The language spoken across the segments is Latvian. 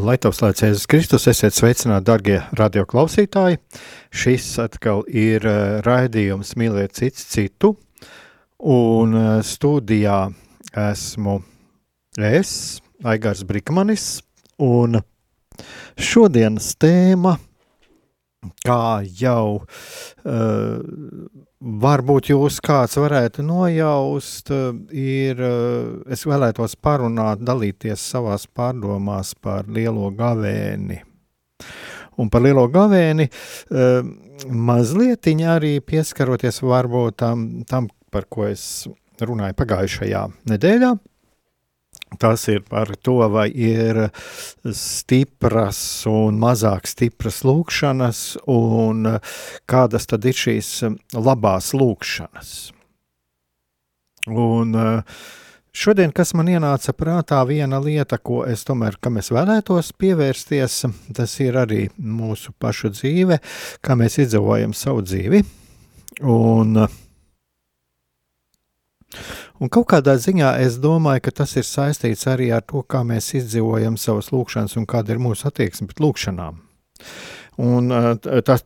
Lai tev slēdz Jēzus Kristus, esiet sveicināti, darbie radioklausītāji. Šis atkal ir uh, raidījums Mīliet cits citu, un uh, studijā esmu es, Aigars Brikmanis, un šodienas tēma – kā jau uh, varbūt jūs kāds varētu nojaust, ir, es vēlētos parunāt, dalīties savās pārdomās par lielo gavēni. Un par lielo gavēni uh, mazliet arī pieskaroties varbūt tam, tam, par ko es runāju pagājušajā nedēļā, Tas ir par to, vai ir stipras un mazāk stipras lūkšanas, un kādas tad ir šīs labās lūkšanas. Un šodien, kas man ienāca prātā, viena lieta, ko es tomēr, kam es vēlētos pievērsties, tas ir arī mūsu pašu dzīve, kā mēs izdzīvojam savu dzīvi. Un Un kaut kādā ziņā es domāju, ka tas ir saistīts arī ar to, kā mēs izdzīvojam savas lūkšanas un kāda ir mūsu attieksme pret lūkšanām. Un tas,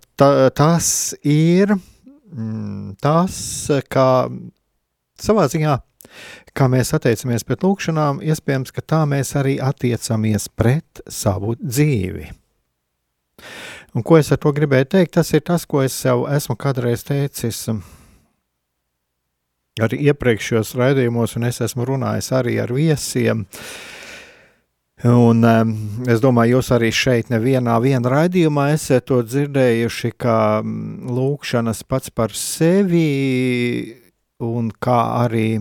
tas ir mm, tas, kā savā ziņā, kā mēs attiecamies pret lūkšanām, iespējams, ka tā mēs arī attiecamies pret savu dzīvi. Un ko es ar to gribēju teikt, tas ir tas, ko es sev esmu kādreiz teicis arī iepriekšējos raidījumos, un es esmu runājis arī ar viesiem. Un, um, es domāju, jūs arī šeit, nevienā raidījumā, esat to dzirdējuši, ka lūkšanas pats par sevi, un kā arī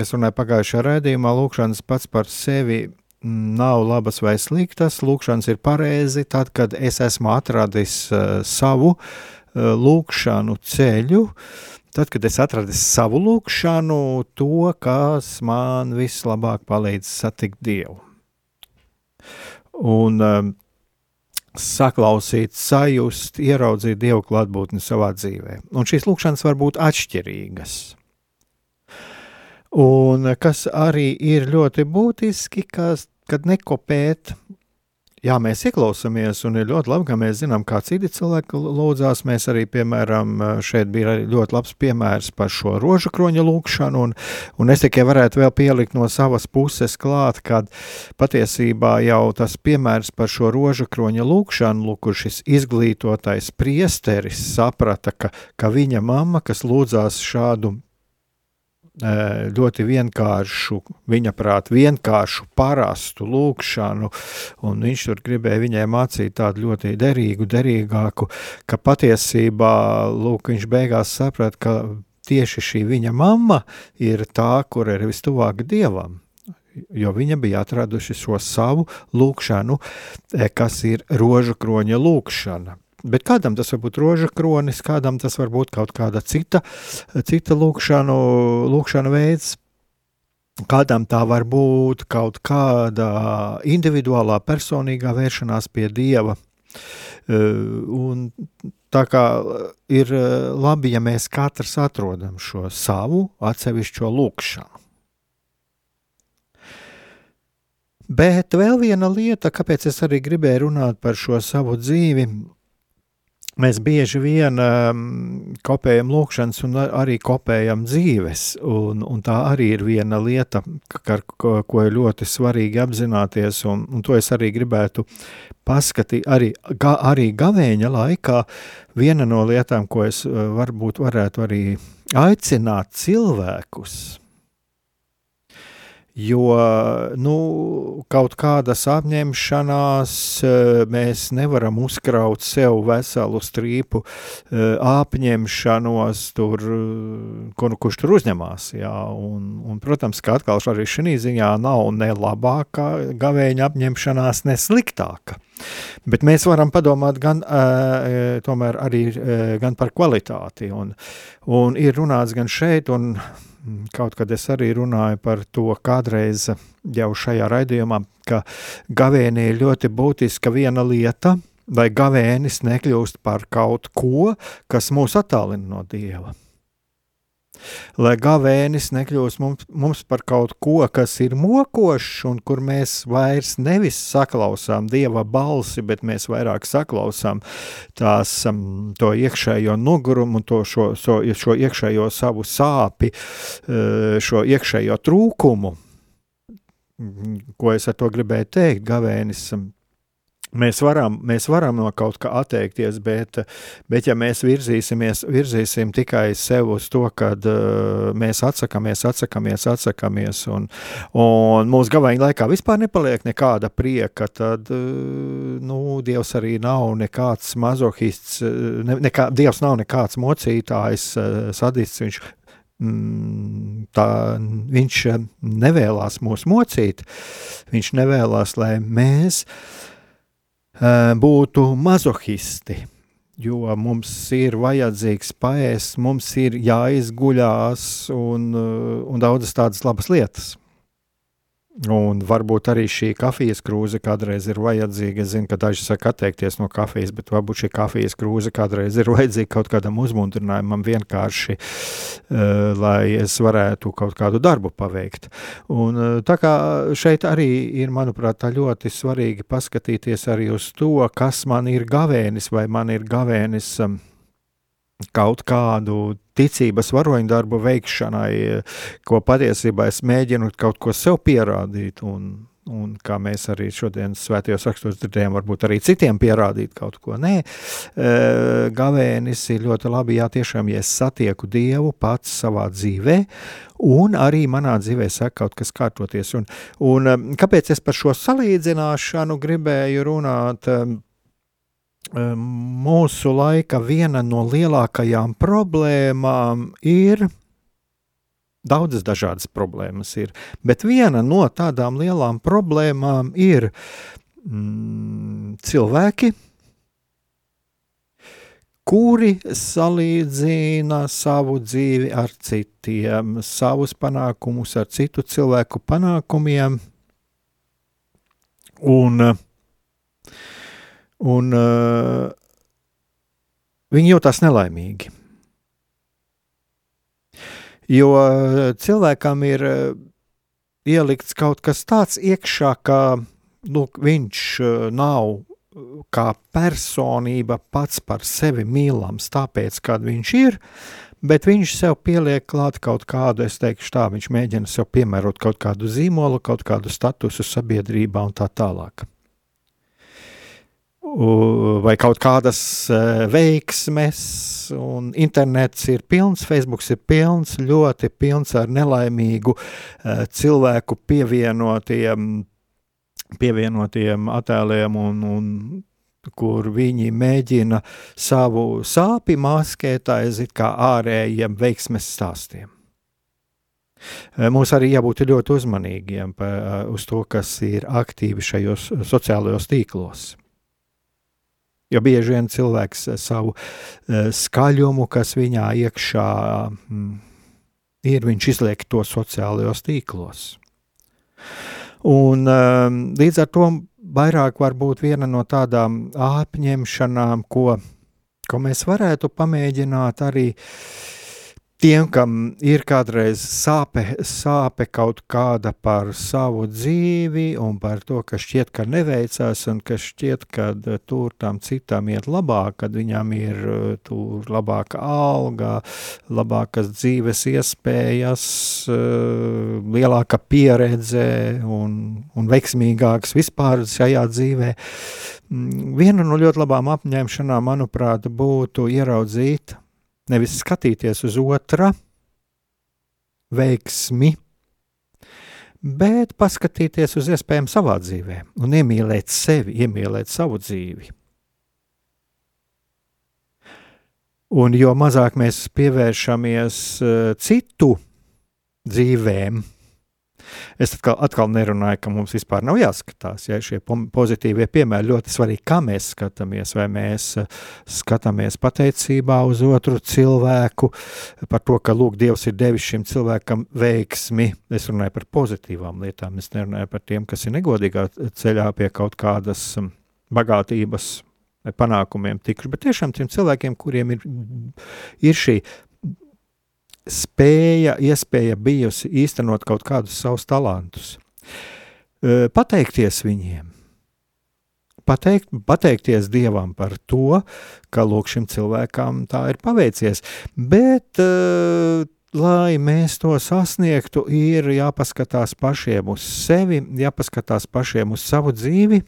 es runāju pagājušajā raidījumā, lūkšanas pats par sevi nav labas vai sliktas. Lūkšanas ir pareizi tad, kad es esmu atradis uh, savu uh, lūkšanu ceļu. Uh, Tad, kad es atradu savu lūkšanu, to, kas man vislabāk palīdz satikt Dievu. Un um, saklausīt, sajust, ieraudzīt Dievu klātbūtni savā dzīvē. Un šīs lūkšanas var būt atšķirīgas. Un kas arī ir ļoti būtiski, kas, kad nekopēt jā, mēs ieklausāmies, un ir ļoti labi, ka mēs zinām, kā citi cilvēki lūdzās. Mēs arī, piemēram, šeit bija ļoti labs piemērs par šo rožu kroņa lūkšanu, un, un es tikai varētu vēl pielikt no savas puses klāt, kad patiesībā jau tas piemērs par šo rožu kroņa lūkšanu, lūk, šis izglītotais priesteris saprata, ka, ka viņa mamma, kas lūdzās šādu ļoti vienkāršu, viņa prāt, vienkāršu, parastu lūkšanu, un viņš tur gribēja viņai mācīt tādu ļoti derīgu, derīgāku, ka patiesībā, lūk, viņš beigās saprat, ka tieši šī viņa mamma ir tā, kur ir vistuvāk Dievam, jo viņa bija atraduši šo savu lūkšanu, kas ir rožu kroņa lūkšana. Bet kādam tas var būt roža kronis, kādam tas var būt kaut kāda cita, cita lūkšanu, lūkšana veids. Kādam tā var būt kaut kāda individuālā, personīgā vēršanās pie dieva. Un tā kā ir labi, ja mēs katrs atrodam šo savu atsevišķo lūkšanu. Bet vēl viena lieta, kāpēc es arī gribēju runāt par šo savu dzīvi, mēs bieži vien um, kopējam lūkšanas un arī kopējam dzīves, un, un tā arī ir viena lieta, ka, ko, ko ir ļoti svarīgi apzināties, un, un to es arī gribētu paskatīt, arī, ga, arī gavēņa laikā, viena no lietām, ko es uh, varbūt varētu arī aicināt cilvēkus, Jo nu, kaut kādas apņemšanās eh, mēs nevaram uzkraut sev veselu strīpu eh, apņemšanos, tur, ko, nu, kurš tur uzņemās. Jā, un, un, protams, ka atkal arī šī ziņā nav ne labākā gavēņa apņemšanās, ne sliktāka. Bet mēs varam padomāt gan, uh, arī, gan par kvalitāti. Un, un ir runāts gan šeit, un kaut kad es arī runāju par to kādreiz jau šajā raidījumā, ka gavēnī ir ļoti būtiska viena lieta, lai gavēnis nekļūst par kaut ko, kas mūs attālina no Dieva lai gavēnis nekļūst mums, mums par kaut ko, kas ir mokošs, un kur mēs vairs nevis saklausām dieva balsi, bet mēs vairāk saklausām tās, um, to iekšējo nogurumu, to šo, šo, šo iekšējo savu sāpi, uh, šo iekšējo trūkumu. Ko es ar to gribēju teikt? Gavēnis um, Mēs varam, mēs varam no kaut kā atteikties, bet, bet ja mēs virzīsimies, virzīsim tikai sev uz to, ka uh, mēs atsakāmies, atsakāmies, atsakāmies, un, un mūsu gabaļa laikā vispār nepaliek nekāda prieka, tad uh, nu, Dievs arī nav nekāds mazohists, ne, nekā, Dievs nav nekāds mocītājs, uh, sadists, viņš mm, tā, viņš nevēlas mūs mocīt, viņš nevēlas, lai mēs būtu mazohisti. Jo mums ir vajadzīgs paēst, mums ir jāizguļās un, un daudzas tādas labas lietas. Un varbūt arī šī kafijas krūze kādreiz ir vajadzīga. Es zinu, ka daži saka atteikties no kafijas, bet varbūt šī kafijas krūze kādreiz ir vajadzīga kaut kādam uzmundrinājumam vienkārši, uh, lai es varētu kaut kādu darbu paveikt. Un, uh, tā kā šeit arī ir, manuprāt, ļoti svarīgi paskatīties arī uz to, kas man ir gavēnis vai man ir gavēnis. Um, kaut kādu ticības varoņdarbu veikšanai, ko patiesībā es mēģinu kaut ko sev pierādīt. Un, un kā mēs arī šodien svētajos rakstos dzirdējām, varbūt arī citiem pierādīt kaut ko. Nē, e, gavēnis ir ļoti labi, jā, tiešām, ja es satieku Dievu pats savā dzīvē, un arī manā dzīvē saka kaut kas kārtoties. Un, un e, kāpēc es par šo salīdzināšanu gribēju runāt? Mūsu laika viena no lielākajām problēmām ir Daudzas dažādas problēmas ir, bet viena no tādām lielām problēmām ir mm, cilvēki, kuri salīdzina savu dzīvi ar citiem, savus panākumus ar citu cilvēku panākumiem. Un uh, un uh, viņi jūtas nelaimīgi. Jo uh, cilvēkam ir uh, ielikts kaut kas tāds iekšā, ka lūk, viņš uh, nav kā personība pats par sevi mīlams, tāpēc, kad viņš ir, bet viņš sev pieliek klāt kaut kādu, es teikšu tā, viņš mēģina sev piemērot kaut kādu zīmolu, kaut kādu statusu sabiedrībā un tā tālāk vai kaut kādas e, veiksmes, un internets ir pilns, Facebook ir pilns, ļoti pilns ar nelaimīgu e, cilvēku pievienotiem, pievienotiem attēliem un, un kur viņi mēģina savu sāpi maskēt aiz kā ārējiem veiksmes stāstiem. E, mums arī jābūt ļoti uzmanīgiem uz to, kas ir aktīvi šajos sociālajos tīklos. Jo bieži vien cilvēks eh, savu uh, skaļumu, kas viņā iekšā mm, ir, viņš izliek to sociālajos tīklos. Un, um, līdz ar to vairāk var būt viena no tādām apņemšanām, ko, ko mēs varētu pamēģināt arī tiem, kam ir kādreiz sāpe, sāpe kaut kāda par savu dzīvi un par to, ka šķiet, ka neveicās un ka šķiet, ka eh, tur tam citam iet labāk, kad viņam ir eh, tur labāka alga, labākas dzīves iespējas, eh, lielāka pieredze un, un veiksmīgāks vispār šajā dzīvē. Mm, viena no ļoti labām apņemšanām, manuprāt, būtu ieraudzīt Nevis skatīties uz otra veiksmi, bet paskatīties uz iespējām savā dzīvē un iemīlēt sevi, iemīlēt savu dzīvi. Un jo mazāk mēs pievēršamies uh, citu dzīvēm, Es atkal, atkal nerunāju, ka mums vispār nav jāskatās. Ja šie pozitīvie piemēri ļoti svarīgi, kā mēs skatāmies. Vai mēs eh, skatāmies pateicībā uz otru cilvēku, par to, ka lūk, Dievs ir devis šim cilvēkam veiksmi. Es runāju par pozitīvām lietām, es nerunāju par tiem, kas ir negodīgā ceļā pie kaut kādas mm, bagātības vai panākumiem tikuši, bet tiešām tiem cilvēkiem, kuriem ir, ir šī spēja, iespēja bijusi īstenot kaut kādus savus talantus. Pateikties viņiem, pateikt, pateikties Dievam par to, ka lūk, šim cilvēkam tā ir paveicies. Bet, lai mēs to sasniegtu, ir jāpaskatās pašiem uz sevi, jāpaskatās pašiem uz savu dzīvi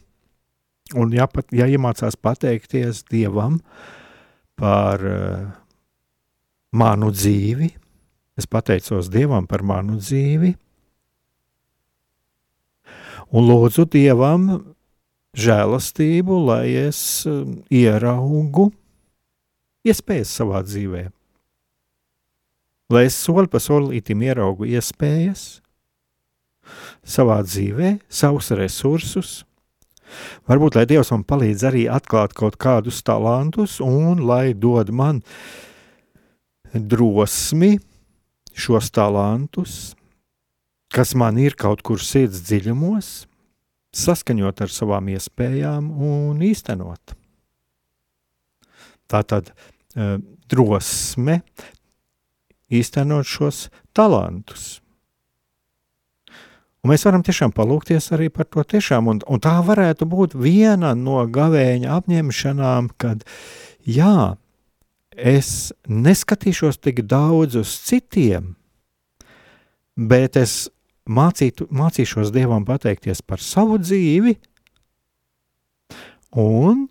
un jāpat, jāiemācās pateikties Dievam par manu dzīvi, Es pateicos Dievam par manu dzīvi un lūdzu Dievam žēlastību, lai es um, ieraugu iespējas savā dzīvē. Lai es soli pa solītim ieraugu iespējas savā dzīvē, savus resursus, varbūt lai Dievs man palīdz arī atklāt kaut kādus talantus un lai dod man drosmi šos talantus, kas man ir kaut kur sirds dziļumos, saskaņot ar savām iespējām un īstenot. Tā tad uh, drosme īstenot šos talantus. Un mēs varam tiešām palūkties arī par to tiešām, un, un tā varētu būt viena no gavēņa apņemšanām, kad jā, es neskatīšos tik daudz uz citiem, bet es mācītu, mācīšos Dievam pateikties par savu dzīvi un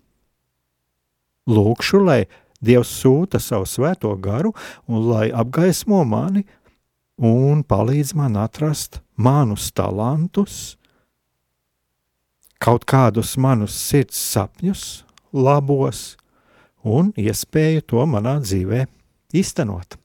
lūkšu, lai Dievs sūta savu svēto garu un lai apgaismo mani un palīdz man atrast manus talantus, kaut kādus manus sirds sapņus, labos, un iespēju to manā dzīvē īstenot.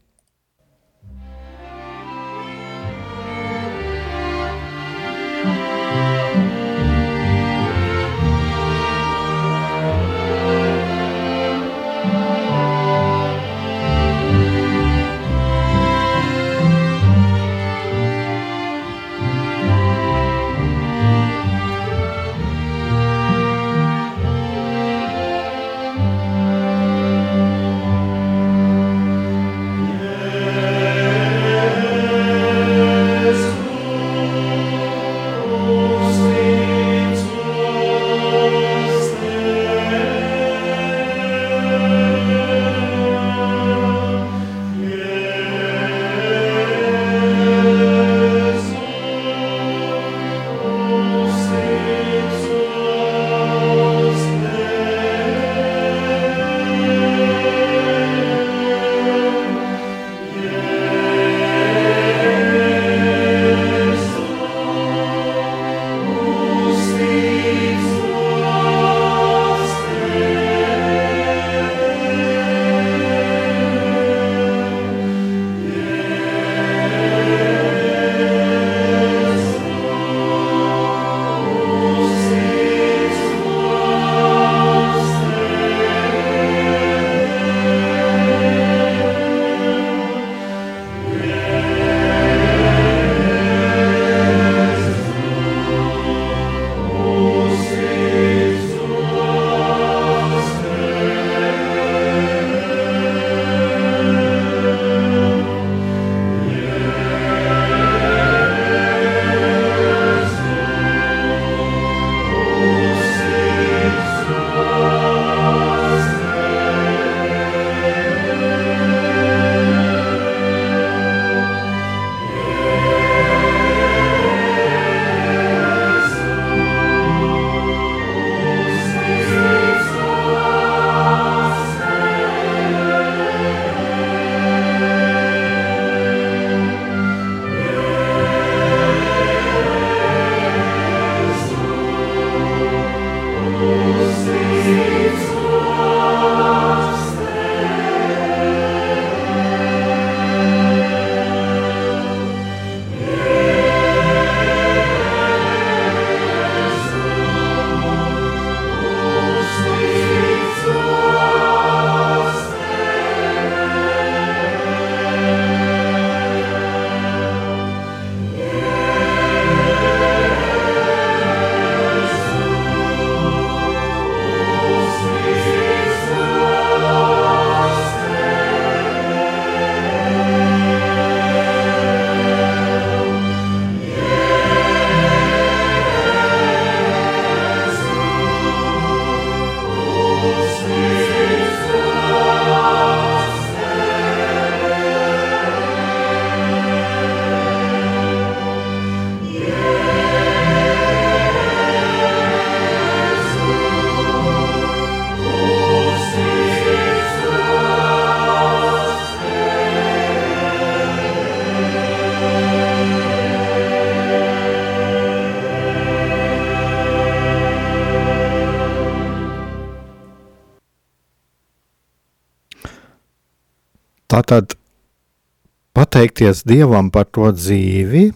Pateikties Dievam par to dzīvi,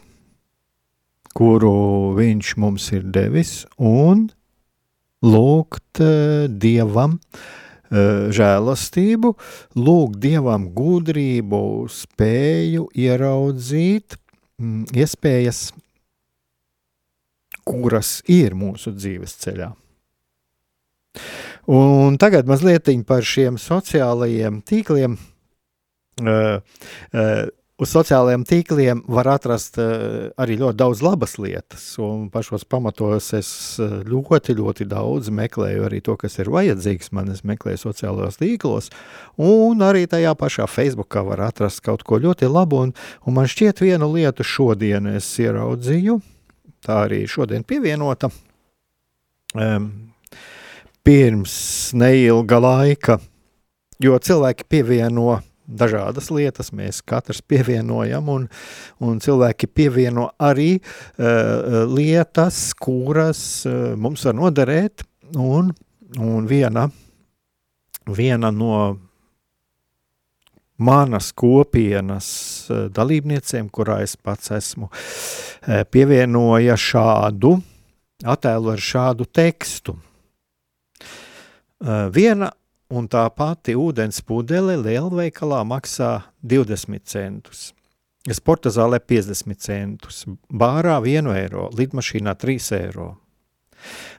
kuru Viņš mums ir devis, un lūgt uh, Dievam uh, žēlastību, lūgt Dievam gudrību, spēju ieraudzīt mm, iespējas, kuras ir mūsu dzīves ceļā. Un tagad mazliet par šiem sociālajiem tīkliem. Uh, uh, uz sociālajiem tīkliem var atrast uh, arī ļoti daudz labas lietas, un pašos pamatos es ļoti, ļoti daudz meklēju arī to, kas ir vajadzīgs. Man es meklēju sociālajos tīklos, un arī tajā pašā Facebookā var atrast kaut ko ļoti labu, un, un man šķiet vienu lietu šodien es ieraudzīju, tā arī šodien pievienota. Um, pirms neilga laika, jo cilvēki pievieno dažādas lietas, mēs katrs pievienojam, un, un cilvēki pievieno arī uh, lietas, kuras uh, mums var noderēt, un, un viena, viena no manas kopienas uh, dalībniecēm, kurā es pats esmu, uh, pievienoja šādu attēlu ar šādu tekstu. Uh, viena un tā pati ūdens pudele lielveikalā maksā 20 centus. Sporta zālē 50 centus, bārā 1 eiro, lidmašīnā 3 eiro.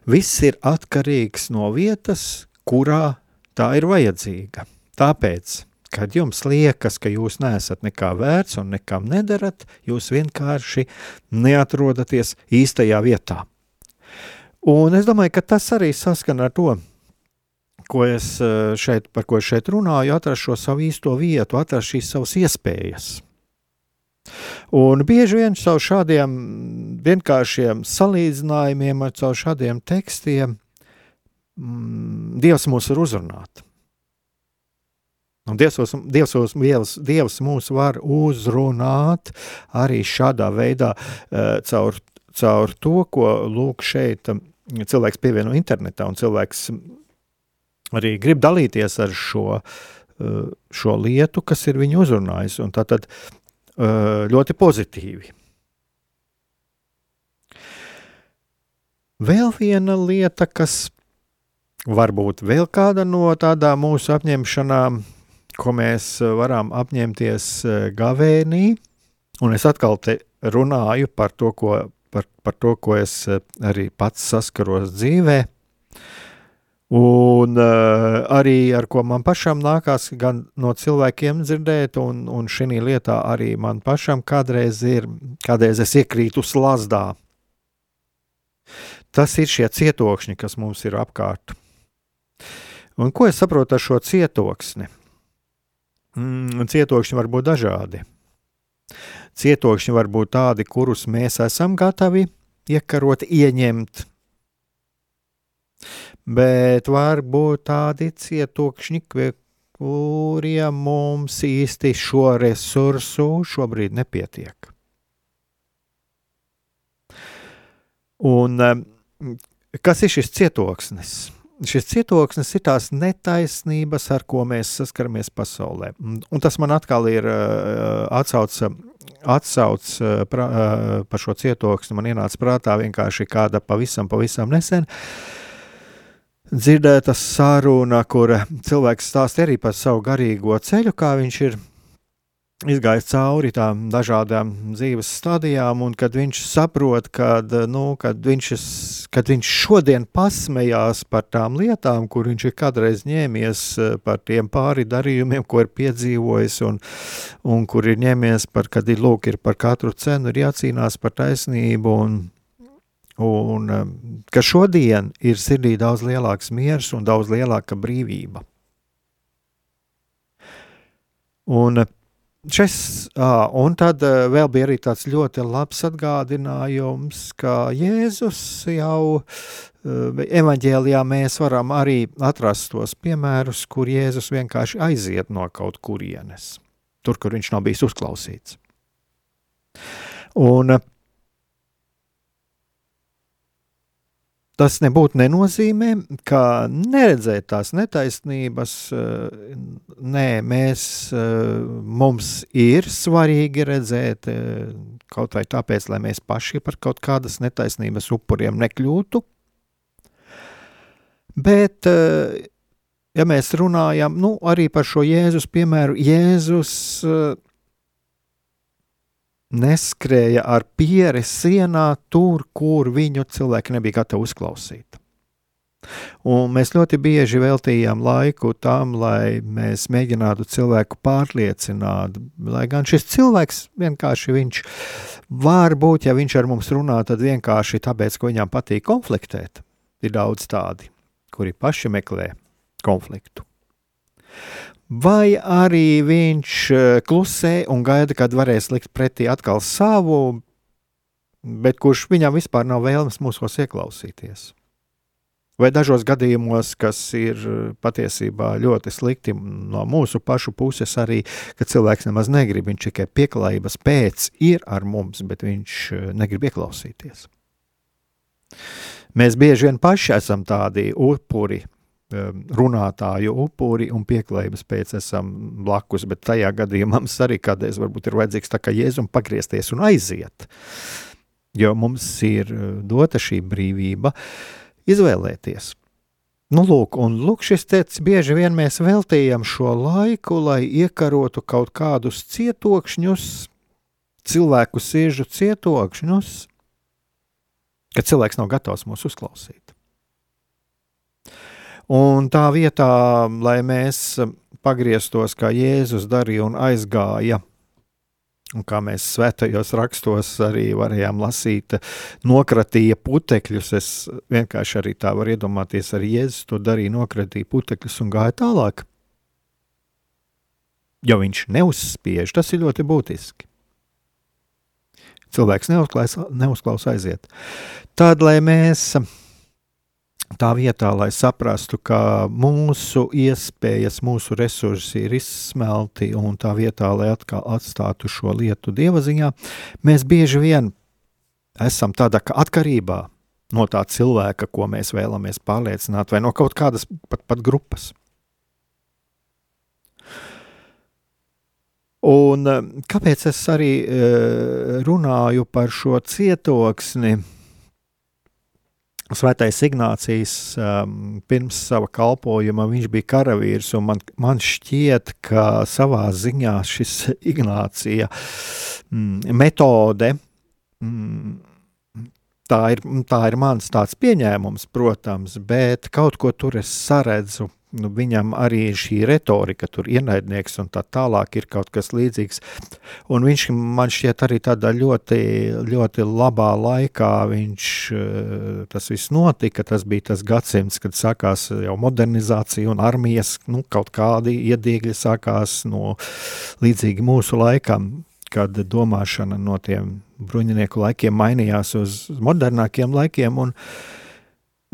Viss ir atkarīgs no vietas, kurā tā ir vajadzīga. Tāpēc, kad jums liekas, ka jūs neesat nekā vērts un nekam nedarat, jūs vienkārši neatrodaties īstajā vietā. Un es domāju, ka tas arī saskana ar to, ko es eh, šeit, par ko es šeit runāju, atrast šo savu īsto vietu, atrast šīs savas iespējas. Un bieži vien caur šādiem vienkāršiem salīdzinājumiem, caur šādiem tekstiem, mm, Dievs mūs var uzrunāt. Un Dievs, Dievs, Dievs, Dievs mūs var uzrunāt arī šādā veidā, uh, caur, caur to, ko lūk šeit cilvēks pievieno internetā, un cilvēks arī grib dalīties ar šo, eh, šo lietu, kas ir viņu uzrunājis. Tātad eh, ļoti pozitīvi. Vēl viena lieta, kas varbūt vēl kāda no tādām mūsu apņemšanām, ko mēs varam apņemties eh, gavēnī, un es atkal te runāju par to, ko, par, par to, ko es arī pats saskaros dzīvēm Un uh, arī ar ko man pašam nākās gan no cilvēkiem dzirdēt, un, un šī lietā arī man pašam kādreiz ir, kādreiz es iekrītu slazdā. Tas ir šie cietokšņi, kas mums ir apkārt. Un ko es saprotu ar šo cietoksni? Mm, cietokšņi var būt dažādi. Cietokšņi var būt tādi, kurus mēs esam gatavi iekarot, ieņemt, bet var būt tādi cietokšņi, kuriem mums īsti šo resursu šobrīd nepietiek. Un kas ir šis cietoksnis? Šis cietoksnis ir tās netaisnības, ar ko mēs saskaramies pasaulē. Un tas man atkal ir atsauc, atsauc par šo cietoksni. Man ienāca prātā vienkārši kāda pavisam, pavisam nesen. Uh, dzirdēta saruna, kur cilvēks stāsta arī par savu garīgo ceļu, kā viņš ir izgājis cauri tām dažādām dzīves stadijām, un kad viņš saprot, kad, nu, kad, viņš, kad viņš šodien pasmējās par tām lietām, kur viņš ir kādreiz ņēmies par tiem pāri darījumiem, ko ir piedzīvojis, un, un kur ir ņēmies par, kad ir lūk, ir par katru cenu, ir jācīnās par taisnību, un Un um, ka šodien ir sirdī daudz lielāks miers un daudz lielāka brīvība. Un, šis, un tad vēl bija arī tāds ļoti labs atgādinājums, ka Jēzus jau evaņģēlijā mēs varam arī atrast tos piemērus, kur Jēzus vienkārši aiziet no kaut kurienes, tur, kur viņš nav bijis uzklausīts. Un Tas nebūtu nenozīmē, ka neredzēt tās netaisnības, nē, mēs, mums ir svarīgi redzēt, kaut vai tāpēc, lai mēs paši par kaut kādas netaisnības upuriem nekļūtu. Bet, ja mēs runājam nu, arī par šo Jēzus piemēru, Jēzus neskrēja ar pieri sienā tur, kur viņu cilvēki nebija gatavi uzklausīt. Un mēs ļoti bieži veltījām laiku tam, lai mēs mēģinātu cilvēku pārliecināt, lai gan šis cilvēks vienkārši viņš var būt, ja viņš ar mums runā, tad vienkārši tāpēc, ka viņam patīk konfliktēt. Ir daudz tādi, kuri paši meklē konfliktu vai arī viņš eh, klusē un gaida, kad varēs likt pretī atkal savu, bet kurš viņam vispār nav vēlmes mūsos ieklausīties. Vai dažos gadījumos, kas ir eh, patiesībā ļoti slikti no mūsu pašu puses, arī, cilvēks nemaz negrib, viņš tikai pieklājības pēc ir ar mums, bet viņš eh, negrib ieklausīties. Mēs bieži vien paši esam tādi upuri, runātāju upuri un pieklājības pēc esam blakus, bet tajā gadījumā mums arī kādreiz varbūt ir vajadzīgs tā kā jēzum pagriezties un aiziet, jo mums ir uh, dota šī brīvība izvēlēties. Nu, lūk, un lūk, šis teicis, bieži vien mēs veltījam šo laiku, lai iekarotu kaut kādus cietokšņus, cilvēku siežu cietokšņus, ka cilvēks nav gatavs mūs uzklausīt. Un tā vietā, lai mēs pagrieztos, kā Jēzus darīja un aizgāja, un kā mēs svētajos rakstos arī varējām lasīt, nokratīja putekļus. Es vienkārši arī tā varu iedomāties, arī Jēzus to darīja, nokratīja putekļus un gāja tālāk. Jo viņš neuzspiež, tas ir ļoti būtiski. Cilvēks neuzklausa, aiziet. Tad, lai mēs tā vietā, lai saprastu, ka mūsu iespējas, mūsu resursi ir izsmelti, un tā vietā, lai atkal atstātu šo lietu dieva ziņā, mēs bieži vien esam tādā atkarībā no tā cilvēka, ko mēs vēlamies pārliecināt, vai no kaut kādas pat, pat grupas. Un kāpēc es arī runāju par šo cietoksni? Svētais Ignācijas um, pirms sava kalpojuma viņš bija karavīrs, un man, man šķiet, ka savā ziņā šis Ignācija mm, metode, mm, tā, ir, tā ir mans tāds pieņēmums, protams, bet kaut ko tur es saredzu nu, viņam arī šī retorika, tur ienaidnieks un tā tālāk ir kaut kas līdzīgs. Un viņš man šķiet arī tādā ļoti, ļoti labā laikā viņš eh, tas viss notika. Tas bija tas gadsimts, kad sākās jau modernizācija un armijas nu, kaut kādi iedīgļi sākās no līdzīgi mūsu laikam, kad domāšana no tiem bruņinieku laikiem mainījās uz modernākiem laikiem. Un, uh,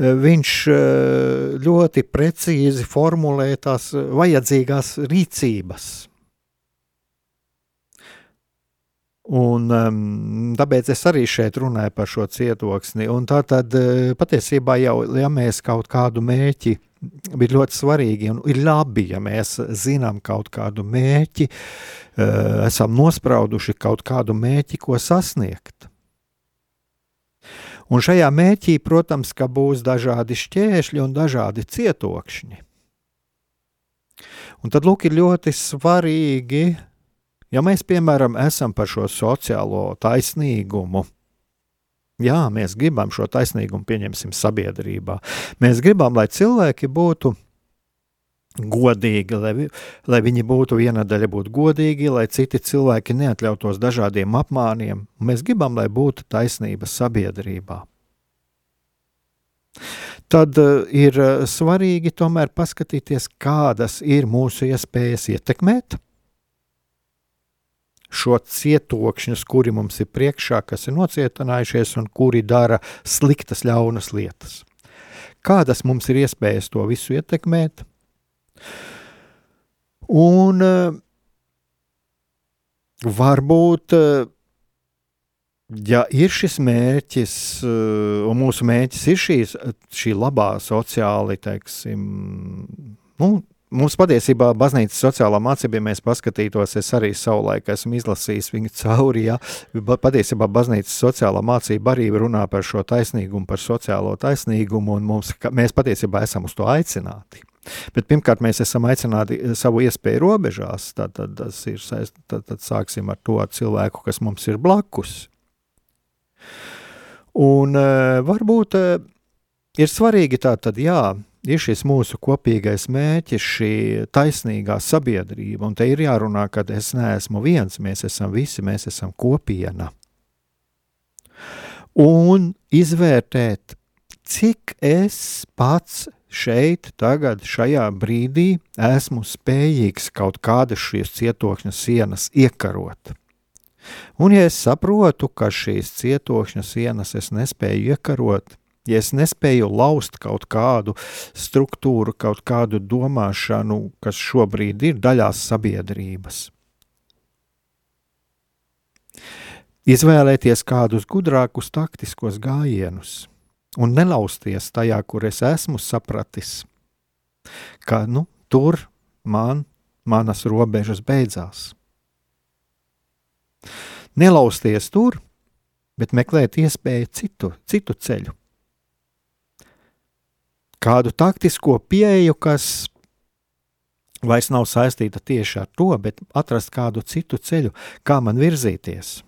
viņš eh, ļoti precīzi formulē tās vajadzīgās rīcības. Un, um, tāpēc es arī šeit runāju par šo cietoksni. Un tā tad eh, patiesībā jau, ja mēs kaut kādu mērķi, ir ļoti svarīgi un ir labi, ja mēs zinām kaut kādu mērķi, uh, esam nosprauduši kaut kādu mērķi, ko sasniegt. Un šajā mērķī, protams, ka būs dažādi šķēršļi un dažādi cietokšņi. Un tad lūk, ir ļoti svarīgi, ja mēs, piemēram, esam par šo sociālo taisnīgumu. Jā, mēs gribam šo taisnīgumu, pieņemsim, sabiedrībā. Mēs gribam, lai cilvēki būtu godīgi, lai, lai viņi būtu viena daļa būtu godīgi, lai citi cilvēki neatļautos dažādiem apmāniem. Mēs gribam, lai būtu taisnība sabiedrībā. Tad uh, ir uh, svarīgi tomēr paskatīties, kādas ir mūsu iespējas ietekmēt šo cietokšņus, kuri mums ir priekšā, kas ir nocietinājušies un kuri dara sliktas, ļaunas lietas. Kādas mums ir iespējas to visu ietekmēt? Un uh, varbūt uh, ja ir šis mērķis, uh, un mūsu mērķis ir šīs, šī labā sociāli, teiksim, nu, Mums patiesībā baznīcas sociālā mācība, ja mēs paskatītos, es arī savulaik esmu izlasījis viņu cauri. Ja? Patiesībā baznīcas sociālā mācība arī runā par šo taisnīgumu, par sociālo taisnīgumu, un mums, mēs patiesībā esam uz to aicināti. Bet pirmkārt, mēs esam aicināti savu iespēju robežās. Tad, tad, ir, tad, tad sāksim ar to cilvēku, kas mums ir blakus. Un uh, varbūt uh, ir svarīgi tā, tad jā, ir šis mūsu kopīgais mērķis, šī taisnīgā sabiedrība. Un te ir jārunā, ka es neesmu viens, mēs esam visi, mēs esam kopiena. Un izvērtēt, cik es pats šeit, tagad, šajā brīdī esmu spējīgs kaut kādas šīs cietokšņa sienas iekarot. Un, ja es saprotu, ka šīs cietokšņa sienas es nespēju iekarot, Ja es nespēju laust kaut kādu struktūru, kaut kādu domāšanu, kas šobrīd ir daļās sabiedrības, izvēlēties kādus gudrākus taktiskos gājienus un nelausties tajā, kur es esmu sapratis, ka nu, tur man manas robežas beidzās. Nelausties tur, bet meklēt iespēju citu, citu ceļu kādu taktisko pieeju, kas vairs nav saistīta tieši ar to, bet atrast kādu citu ceļu, kā man virzīties.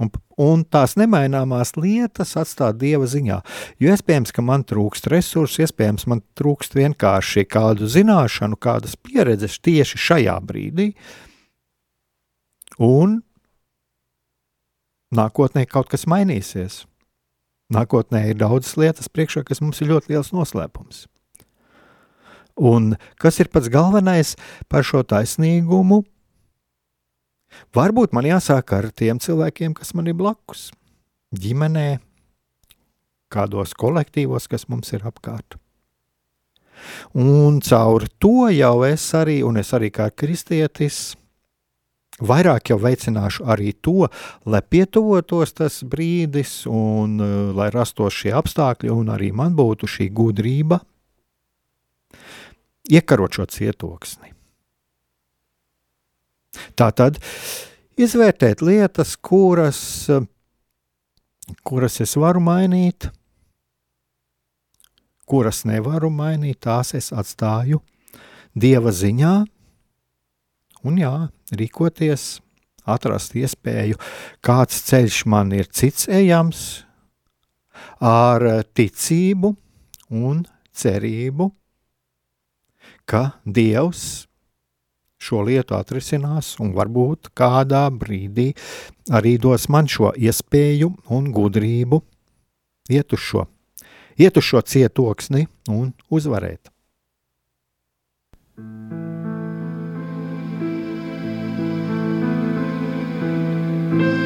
Un, un tās nemaināmās lietas atstāt dieva ziņā. Jo iespējams, ka man trūkst resursu, iespējams, man trūkst vienkārši kādu zināšanu, kādas pieredzes tieši šajā brīdī. Un nākotnē kaut kas mainīsies. Nākotnē ir daudzas lietas priekšā, kas mums ir ļoti liels noslēpums. Un kas ir pats galvenais par šo taisnīgumu? Varbūt man jāsāk ar tiem cilvēkiem, kas man ir blakus, ģimenē, kādos kolektīvos, kas mums ir apkārt. Un caur to jau es arī, un es arī kā kristietis, Vairāk jau veicināšu arī to, lai pietuvotos tas brīdis, un uh, lai rastos šie apstākļi, un arī man būtu šī gudrība iekarot šo cietoksni. Tā tad izvērtēt lietas, kuras, kuras es varu mainīt, kuras nevaru mainīt, tās es atstāju Dieva ziņā, un jā, rīkoties, atrast iespēju, kāds ceļš man ir cits ejams, ar ticību un cerību, ka Dievs šo lietu atrisinās un varbūt kādā brīdī arī dos man šo iespēju un gudrību iet uz šo, iet uz šo cietoksni un uzvarēt. sirdī, Jēzu,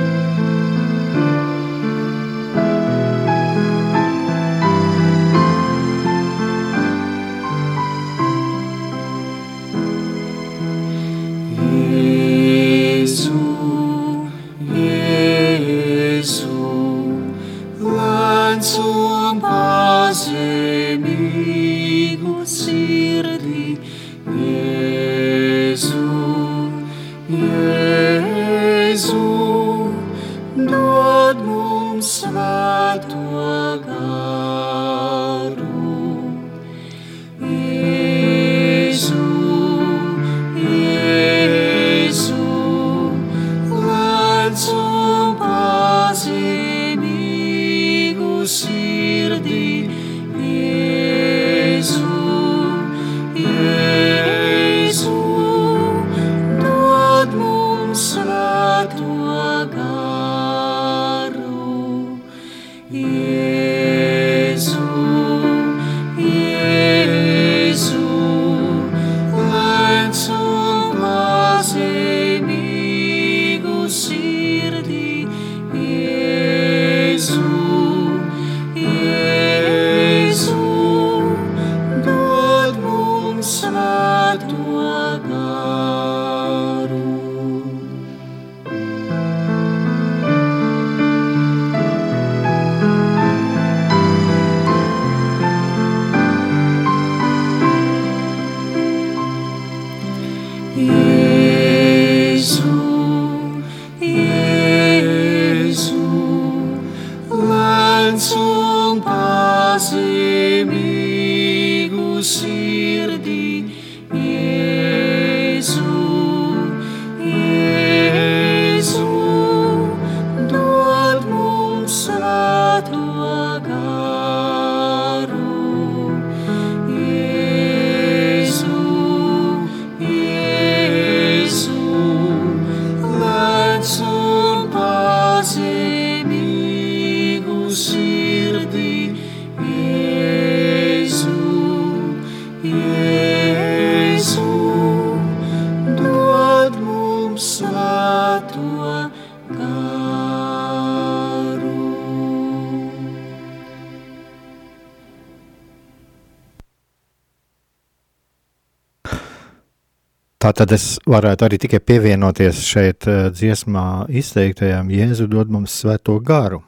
tad es varētu arī tikai pievienoties šeit uh, dziesmā izteiktajām Jēzu dod mums svēto garu.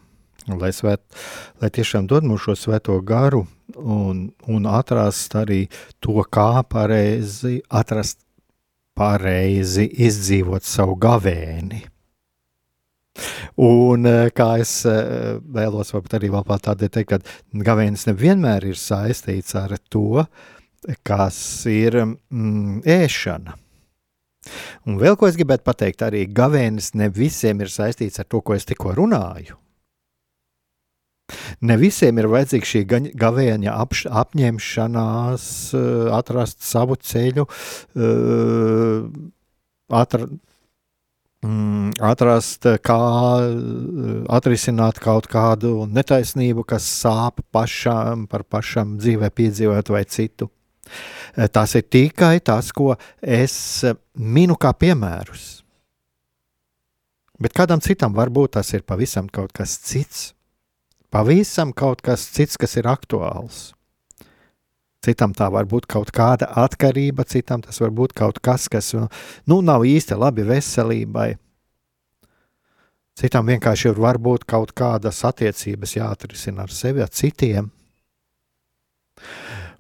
Lai, svēt, lai tiešām dod mums šo svēto garu un, un atrast arī to, kā pareizi atrast pareizi izdzīvot savu gavēni. Un uh, kā es uh, vēlos varbūt arī vēl tādēļ teikt, ka gavēnis nevienmēr ir saistīts ar to, kas ir mm, ēšana Un vēl ko es gribētu pateikt, arī gavēnis ne visiem ir saistīts ar to, ko es tikko runāju. Ne visiem ir vajadzīga šī gavēņa apš, apņemšanās, eh, atrast savu ceļu, eh, atra, mm, atrast, kā eh, atrisināt kaut kādu netaisnību, kas sāp pašam, par pašam dzīvē piedzīvot vai citu. Eh, tas ir tikai tas, ko es eh, minu kā piemērus. Bet kādam citam varbūt tas ir pavisam kaut kas cits. Pavisam kaut kas cits, kas ir aktuāls. Citam tā var būt kaut kāda atkarība, citam tas var būt kaut kas, kas nu, nav īsti labi veselībai. Citam vienkārši ir varbūt kaut kādas attiecības jāatrisina ar sevi, ar citiem.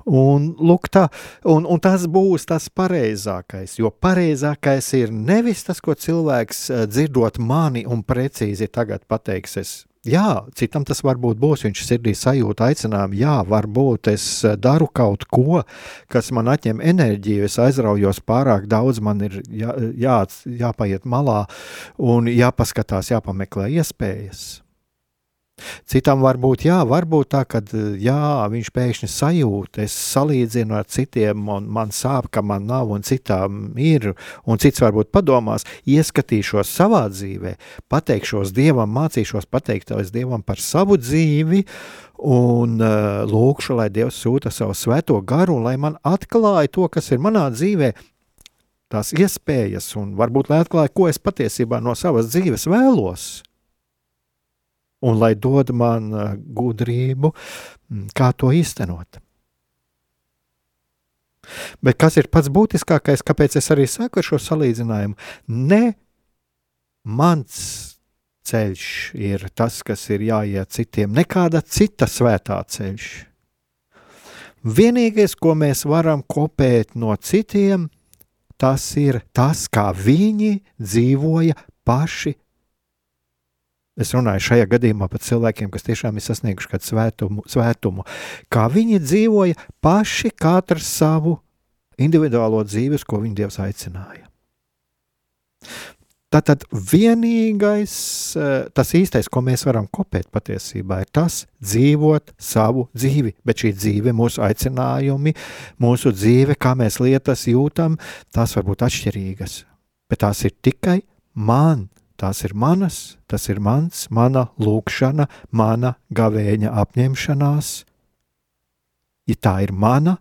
Un, lūk, tā, un, un tas būs tas pareizākais, jo pareizākais ir nevis tas, ko cilvēks eh, dzirdot mani un precīzi tagad pateiks. Es, jā, citam tas varbūt būs, viņš sirdī sajūta aicinājumu, jā, varbūt es eh, daru kaut ko, kas man atņem enerģiju, es aizraujos pārāk daudz, man ir jā, jā, jāpaiet malā un jāpaskatās, jāpameklē iespējas. Citam var būt, jā, varbūt tā, ka jā, viņš pēkšņi sajūt, es salīdzinu ar citiem, un man sāp, ka man nav, un citām ir, un cits varbūt padomās, ieskatīšos savā dzīvē, pateikšos Dievam, mācīšos pateikties Dievam par savu dzīvi, un uh, lūkšu, lai Dievs sūta savu svēto garu, lai man atklāja to, kas ir manā dzīvē, tās iespējas, un varbūt lai atklāja, ko es patiesībā no savas dzīves vēlos un lai dod man uh, gudrību, mm, kā to īstenot. Bet kas ir pats būtiskākais, kāpēc es arī saku šo salīdzinājumu? Ne mans ceļš ir tas, kas ir jāiet citiem, nekāda cita svētā ceļš. Vienīgais, ko mēs varam kopēt no citiem, tas ir tas, kā viņi dzīvoja paši Es runāju šajā gadījumā par cilvēkiem, kas tiešām ir sasnieguši kādu svētumu, svētumu. Kā viņi dzīvoja paši katrs savu individuālo dzīves, ko viņi Dievs aicināja. Tātad vienīgais, eh, tas īstais, ko mēs varam kopēt patiesībā, ir tas dzīvot savu dzīvi, bet šī dzīve, mūsu aicinājumi, mūsu dzīve, kā mēs lietas jūtam, tās var būt atšķirīgas, bet tās ir tikai man Tās ir manas, tas ir mans, mana lūkšana, mana gavēņa apņemšanās. Ja tā ir mana,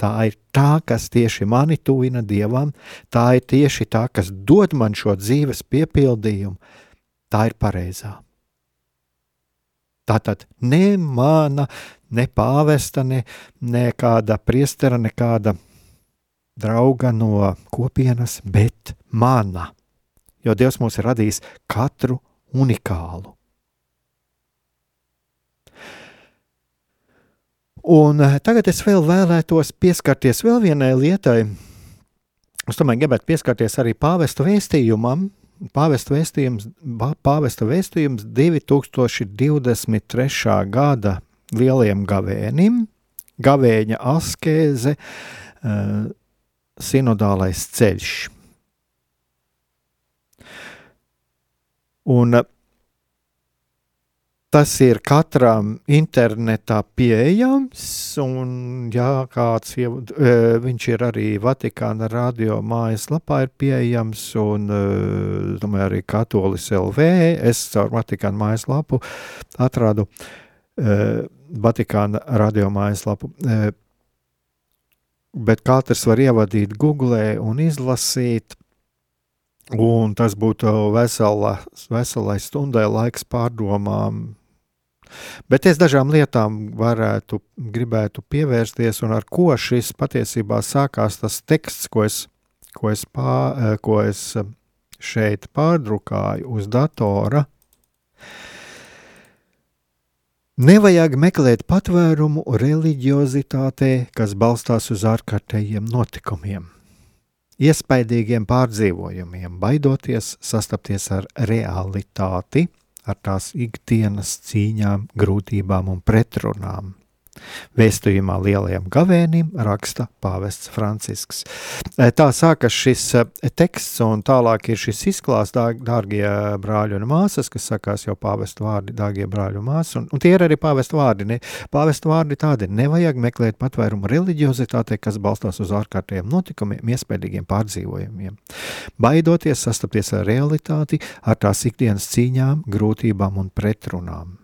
tā ir tā, kas tieši mani tuvina Dievam, tā ir tieši tā, kas dod man šo dzīves piepildījumu, tā ir pareizā. Tā tad ne mana, ne pāvesta, ne, ne kāda priestera, ne kāda drauga no kopienas, bet mana jo Dievs mūs ir radījis katru unikālu. Un eh, tagad es vēl vēlētos pieskarties vēl vienai lietai. Es tomēr gribētu pieskarties arī pāvesta vēstījumam. Pāvesta vēstījums, pāvesta vēstījums 2023. gada lieliem gavēnim, gavēņa askeze, uh, sinodālais ceļš. Un uh, Tas ir katram internetā pieejams, un jā, kāds jau, e, viņš ir arī Vatikāna radio mājaslapā ir pieejams, un e, domāju, arī Katolis LV. Es caur Vatikāna mājaslapu atradu Vatikāna radio mājaslapu. Bet katrs var ievadīt Google un izlasīt. Un tas būtu vesela, veselai stundai laiks pārdomām, Bet es dažām lietām varētu, gribētu pievērsties, un ar ko šis patiesībā sākās tas teksts, ko es, ko es, pā, ko es šeit pārdrukāju uz datora. Nevajag meklēt patvērumu reliģiozitātē, kas balstās uz ārkārtējiem notikumiem, iespaidīgiem pārdzīvojumiem, baidoties sastapties ar realitāti ar tās ikdienas cīņām, grūtībām un pretrunām. Vēstījumā lielajam gavēnim raksta pāvests Francisks. Tā sākas šis teksts, un tālāk ir šis izklāsts, dārgie brāļi un māsas, kas sakās jau pāvestu vārdi, dārgie brāļi un māsas, un, un tie ir arī pāvestu vārdi. Ne, pāvestu vārdi tādi nevajag meklēt patvērumu reliģiozitātei, kas balstās uz ārkārtējiem notikumiem, iespējīgiem pārdzīvojumiem. Baidoties sastapties ar realitāti, ar tās ikdienas cīņām, grūtībām un pretrunām.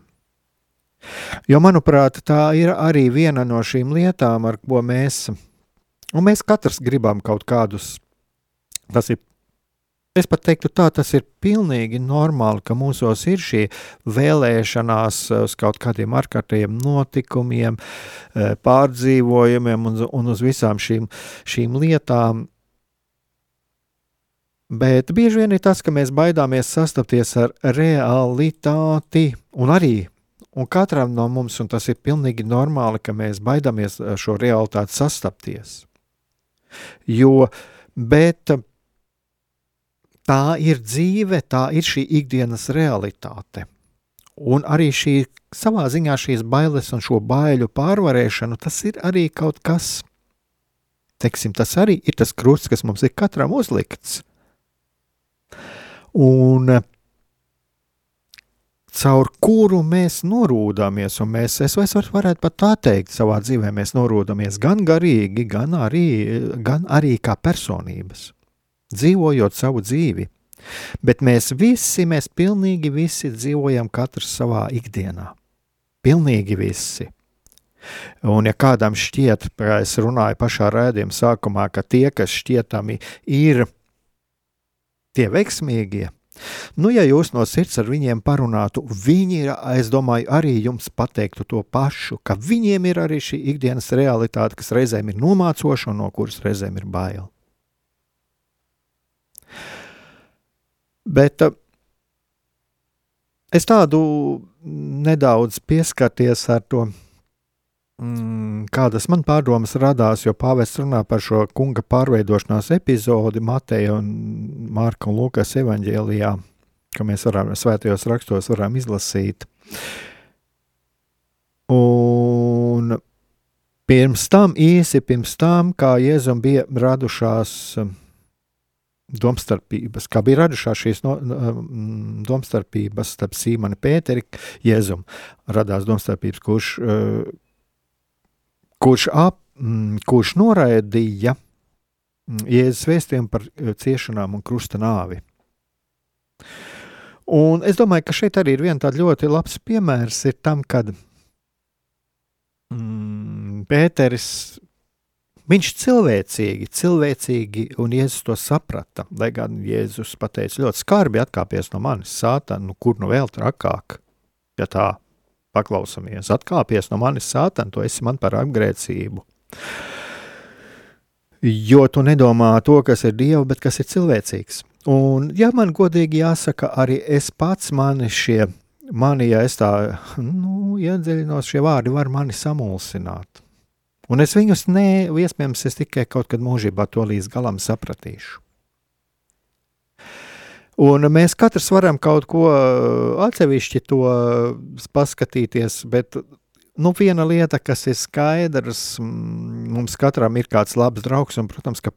Jo, manuprāt, tā ir arī viena no šīm lietām, ar ko mēs, un mēs katrs gribam kaut kādus, tas ir, es pat teiktu tā, tas ir pilnīgi normāli, ka mūsos ir šī vēlēšanās uz kaut kādiem ārkārtējiem notikumiem, eh, pārdzīvojumiem un, un uz visām šīm, šīm lietām, Bet bieži vien ir tas, ka mēs baidāmies sastapties ar realitāti un arī Un katram no mums, un tas ir pilnīgi normāli, ka mēs baidāmies ar šo realitāti sastapties. Jo, bet tā ir dzīve, tā ir šī ikdienas realitāte. Un arī šī savā ziņā šīs bailes un šo baiļu pārvarēšanu, tas ir arī kaut kas, teiksim, tas arī ir tas krusts, kas mums ir katram uzlikts. Un caur kuru mēs norūdamies, un mēs, es, varētu pat tā teikt, savā dzīvē mēs norūdamies gan garīgi, gan arī, gan arī kā personības, dzīvojot savu dzīvi. Bet mēs visi, mēs pilnīgi visi dzīvojam katrs savā ikdienā. Pilnīgi visi. Un, ja kādam šķiet, kā es runāju pašā rādījuma sākumā, ka tie, kas šķietami ir tie veiksmīgie, Nu, ja jūs no sirds ar viņiem parunātu, viņi, es domāju, arī jums pateiktu to pašu, ka viņiem ir arī šī ikdienas realitāte, kas reizēm ir nomācoša un no kuras reizēm ir bail. Bet eh, es tādu nedaudz pieskarties ar to kādas man pārdomas radās, jo pāvests runā par šo kunga pārveidošanās epizodi Mateja un Mārka un Lukas evaņģēlijā, ka mēs varam svētajos rakstos varam izlasīt. Un pirms tam, īsi pirms tam, kā Jēzum bija radušās um, domstarpības, kā bija radušās šīs no, um, domstarpības starp Sīmanu Pēteri, Jēzum radās domstarpības, kurš uh, kurš, ap, mm, kurš noraidīja mm, Jēzus vēstījumu par eh, ciešanām un krusta nāvi. Un es domāju, ka šeit arī ir viens ļoti labs piemērs tam, kad mm, Pēteris Viņš cilvēcīgi, cilvēcīgi, un Jēzus to saprata. Lai gan Jēzus pateica ļoti skarbi, atkāpies no manis, sāta, nu, kur nu vēl trakāk, ja tā paklausamies, atkāpies no manis sātan, tu esi man par apgrēcību. Jo tu nedomā to, kas ir Dieva, bet kas ir cilvēcīgs. Un, ja man godīgi jāsaka, arī es pats mani šie, mani, ja es tā, nu, iedziļinos, šie vārdi var mani samulsināt. Un es viņus ne, iespējams, es tikai kaut kad mūžībā to līdz galam sapratīšu. Un mēs katrs varam kaut ko uh, atsevišķi to paskatīties, bet nu, viena lieta, kas ir skaidrs, mums katram ir kāds labs draugs, un, protams, ka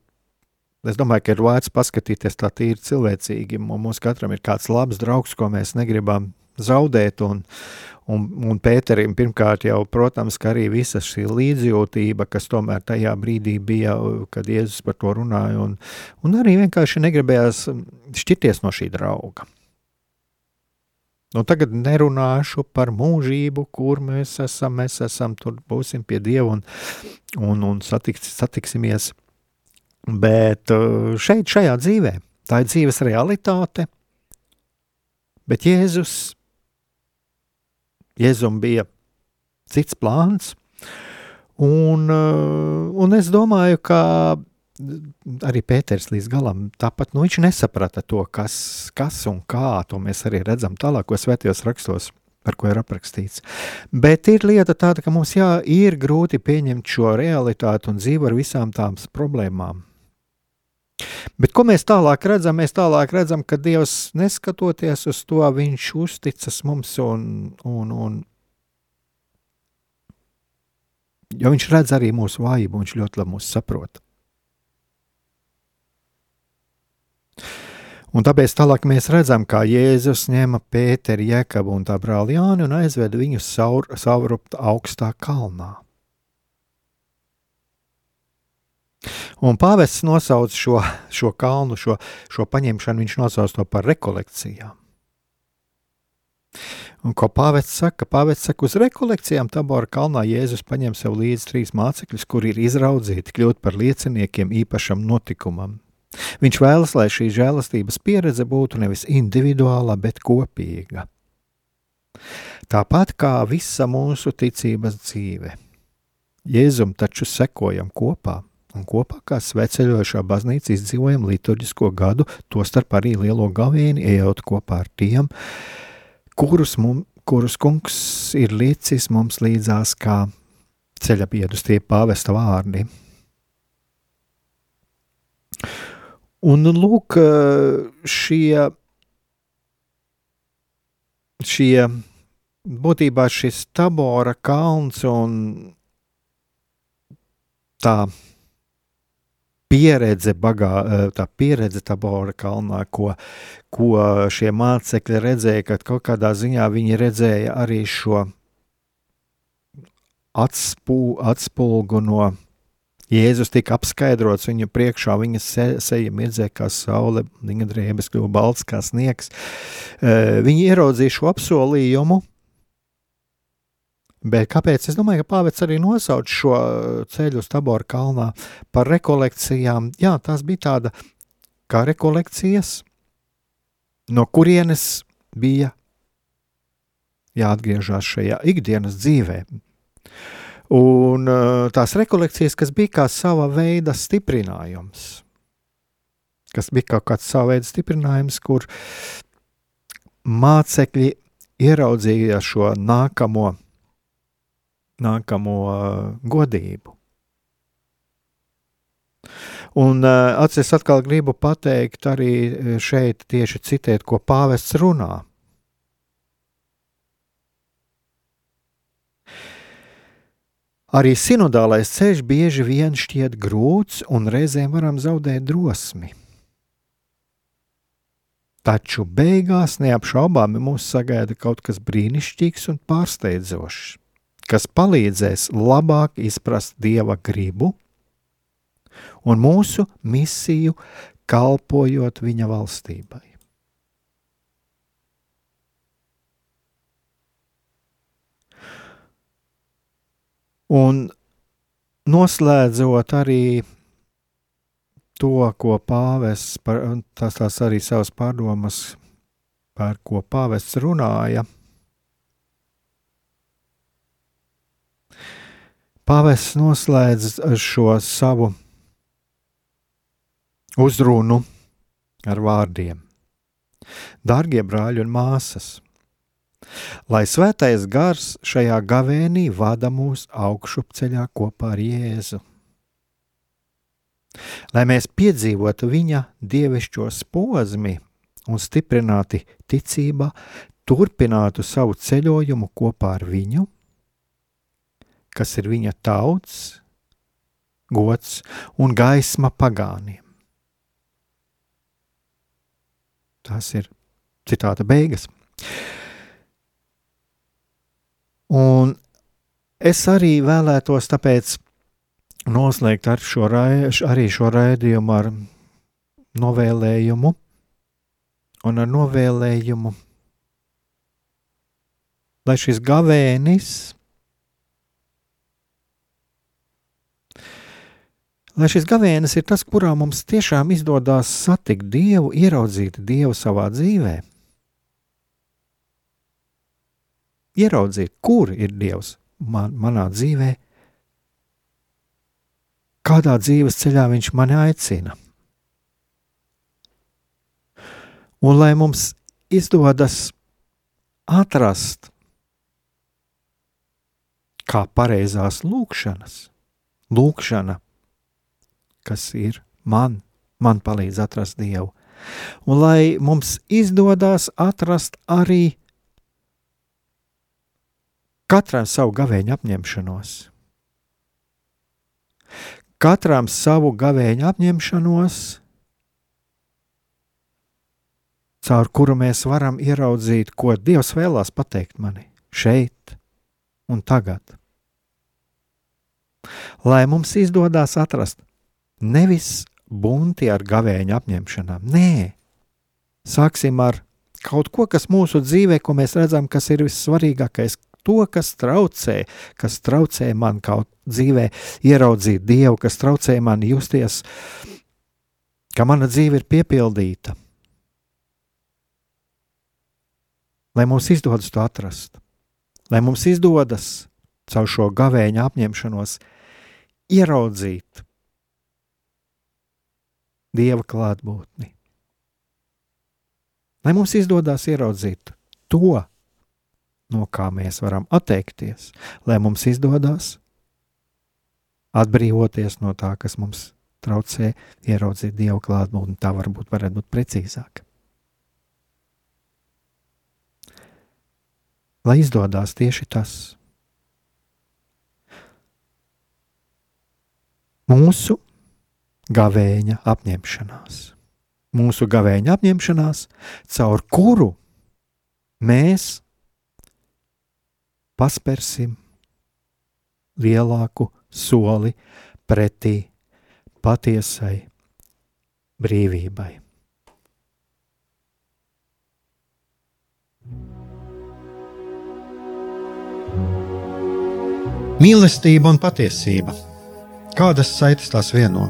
es domāju, ka ir vērts paskatīties tā tīri cilvēcīgi. Mums katram ir kāds labs draugs, ko mēs negribam zaudēt, un, un, un Pēterim pirmkārt jau, protams, ka arī visa šī līdzjūtība, kas tomēr tajā brīdī bija, kad Jēzus par to runāja, un, un arī vienkārši negribējās šķirties no šī drauga. Nu, tagad nerunāšu par mūžību, kur mēs esam. Mēs esam tur, būsim pie Dieva un, un, un satiks, satiksimies. Bet uh, šeit, šajā dzīvē, tā ir dzīves realitāte. Bet Jēzus, Jēzum bija cits plāns. Un, uh, un es domāju, ka arī Pēters līdz galam tāpat nu, viņš nesaprata to, kas, kas un kā. To mēs arī redzam tālākos svētajos rakstos. Par ko ir aprakstīts. Bet ir lieta tāda, ka mums jā, ir grūti pieņemt šo realitāti un dzīvot ar visām tām problēmām. Bet ko mēs tālāk redzam? Mēs tālāk redzam, ka Dievs neskatoties uz to, viņš uzticas mums un, un, un jo viņš redz arī mūsu vājību, viņš ļoti labi mūs saprot. Un tāpēc tālāk mēs redzam, kā Jēzus ņēma Pēteru, Jēkabu un tā brāli Jāni un aizveda viņus saur, saurupt augstā kalnā. Un pāvests nosauc šo, šo kalnu, šo, šo paņemšanu, viņš nosauc to par rekolekcijām. Un ko pāvests saka? Pāvests saka, uz rekolekcijām Tabora kalnā Jēzus paņem sev līdzi trīs mācekļus, kuri ir izraudzīti kļūt par lieciniekiem īpašam notikumam. Viņš vēlas, lai šī žēlastības pieredze būtu nevis individuāla, bet kopīga. Tāpat kā visa mūsu ticības dzīve. Jēzum taču sekojam kopā, un kopā kā sveceļojošā baznīca izdzīvojam liturģisko gadu, tostarp arī lielo gavieni, ejot kopā ar tiem, kurus, mum, kurus kungs ir līdzis mums līdzās kā ceļa biedus tie pāvesta vārdi. Un lūk, šie, šie būtībā šis tabora kalns un tā pieredze, bagā, tā pieredze Tabora kalnā, ko, ko šie mācekļi redzēja, kad kaut kādā ziņā viņi redzēja arī šo atspū, atspulgu no Jēzus tika apskaidrots viņu priekšā, viņa se, seja mirdzēja kā saule, viņa drēbes kļuva balts kā sniegs. Viņi ieraudzīja šo apsolījumu, bet kāpēc? Es domāju, ka pāvets arī nosauc šo ceļu uz Tabora kalnā par rekolekcijām. Jā, tās bija tāda kā rekolekcijas, no kurienes bija jāatgriežas šajā ikdienas dzīvēm. Un uh, tās rekolekcijas, kas bija kā sava veida stiprinājums, kas bija kaut kāds sava veida stiprinājums, kur mācekļi ieraudzīja šo nākamo, nākamo godību. Un atceros, atkal gribu pateikt arī šeit tieši citēt, ko pāvests runā Arī sinodālais ceļš bieži vien šķiet grūts un reizēm varam zaudēt drosmi. Taču beigās neapšaubāmi mūs sagaida kaut kas brīnišķīgs un pārsteidzošs, kas palīdzēs labāk izprast dieva gribu un mūsu misiju, kalpojot viņa valstībai. Un noslēdzot arī to, ko pāvests, par, tas tās arī savas pārdomas, par ko pāvests runāja. Pāvests noslēdz šo savu uzrunu ar vārdiem: Darbie brāļi un māsas! Lai svētais gars šajā gavēnī vada mūs augšupceļā kopā ar Jēzu. Lai mēs piedzīvotu viņa dievišķo posmu un stiprināti ticībā, turpinātu savu ceļojumu kopā ar viņu, kas ir viņa tauts, gods un gaisma pagāniem. Tas ir citāta beigas. Un es arī vēlētos tāpēc noslēgt ar šo, rai, arī šo raidījumu ar novēlējumu un ar novēlējumu, lai šis gavēnis, lai šis gavēnis ir tas, kurā mums tiešām izdodas satikt Dievu, ieraudzīt Dievu savā dzīvē. Ieraudzīt, kur ir Dievs man, manā dzīvē, kādā dzīves ceļā Viņš mani aicina. Un lai mums izdodas atrast, kā pareizās lūkšanas, lūkšana, kas ir man, man palīdz atrast Dievu. Un lai mums izdodas atrast arī katram savu gavēņu apņemšanos. Katram savu gavēņu apņemšanos, caur kuru mēs varam ieraudzīt, ko Dievs vēlās pateikt manī šeit un tagad. Lai mums izdodas atrast nevis bunti ar gavēņa apņemšanām, nē, sāksim ar kaut ko, kas mūsu dzīvē, ko mēs redzam, kas ir vissvarīgākais, to, kas traucē, kas traucē man kaut dzīvē ieraudzīt Dievu, kas traucē man justies, ka mana dzīve ir piepildīta. lai mums izdodas to atrast, lai mums izdodas caur šo gavēņa apņemšanos ieraudzīt Dieva klātbūtni. Lai mums izdodas ieraudzīt to, no kā mēs varam atteikties, lai mums izdodas atbrīvoties no tā, kas mums traucē ieraudzīt Dieva klātbūtni. Tā varbūt varētu būt precīzāk. lai izdodas tieši tas. Mūsu gavēņa apņemšanās, mūsu gavēņa apņemšanās, caur kuru mēs paspērsim lielāku soli pretī patiesai brīvībai. Mīlestība un patiesība. Kādas saites tās vieno?